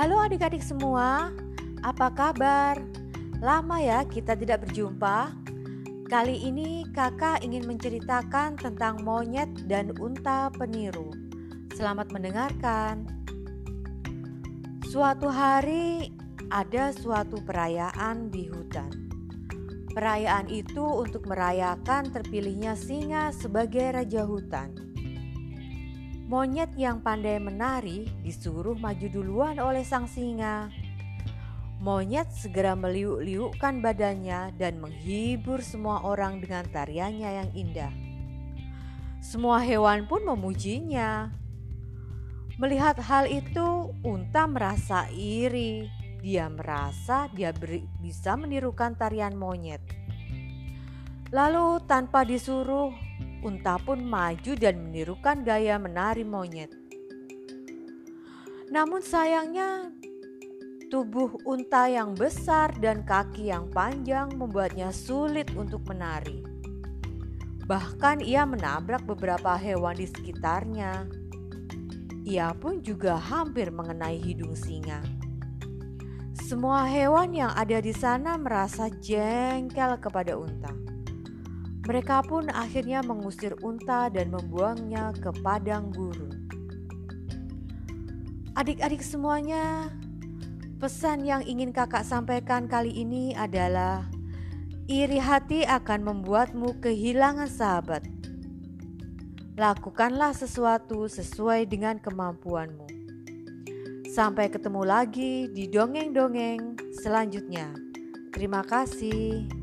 Halo adik-adik semua, apa kabar? Lama ya kita tidak berjumpa. Kali ini kakak ingin menceritakan tentang monyet dan unta peniru. Selamat mendengarkan. Suatu hari ada suatu perayaan di hutan. Perayaan itu untuk merayakan terpilihnya singa sebagai raja hutan. Monyet yang pandai menari disuruh maju duluan oleh sang singa. Monyet segera meliuk-liukkan badannya dan menghibur semua orang dengan tariannya yang indah. Semua hewan pun memujinya. Melihat hal itu, unta merasa iri. Dia merasa dia bisa menirukan tarian monyet. Lalu, tanpa disuruh, unta pun maju dan menirukan gaya menari monyet. Namun sayangnya tubuh unta yang besar dan kaki yang panjang membuatnya sulit untuk menari. Bahkan ia menabrak beberapa hewan di sekitarnya. Ia pun juga hampir mengenai hidung singa. Semua hewan yang ada di sana merasa jengkel kepada unta. Mereka pun akhirnya mengusir unta dan membuangnya ke padang gurun. Adik-adik semuanya, pesan yang ingin kakak sampaikan kali ini adalah iri hati akan membuatmu kehilangan sahabat. Lakukanlah sesuatu sesuai dengan kemampuanmu. Sampai ketemu lagi di dongeng-dongeng selanjutnya. Terima kasih.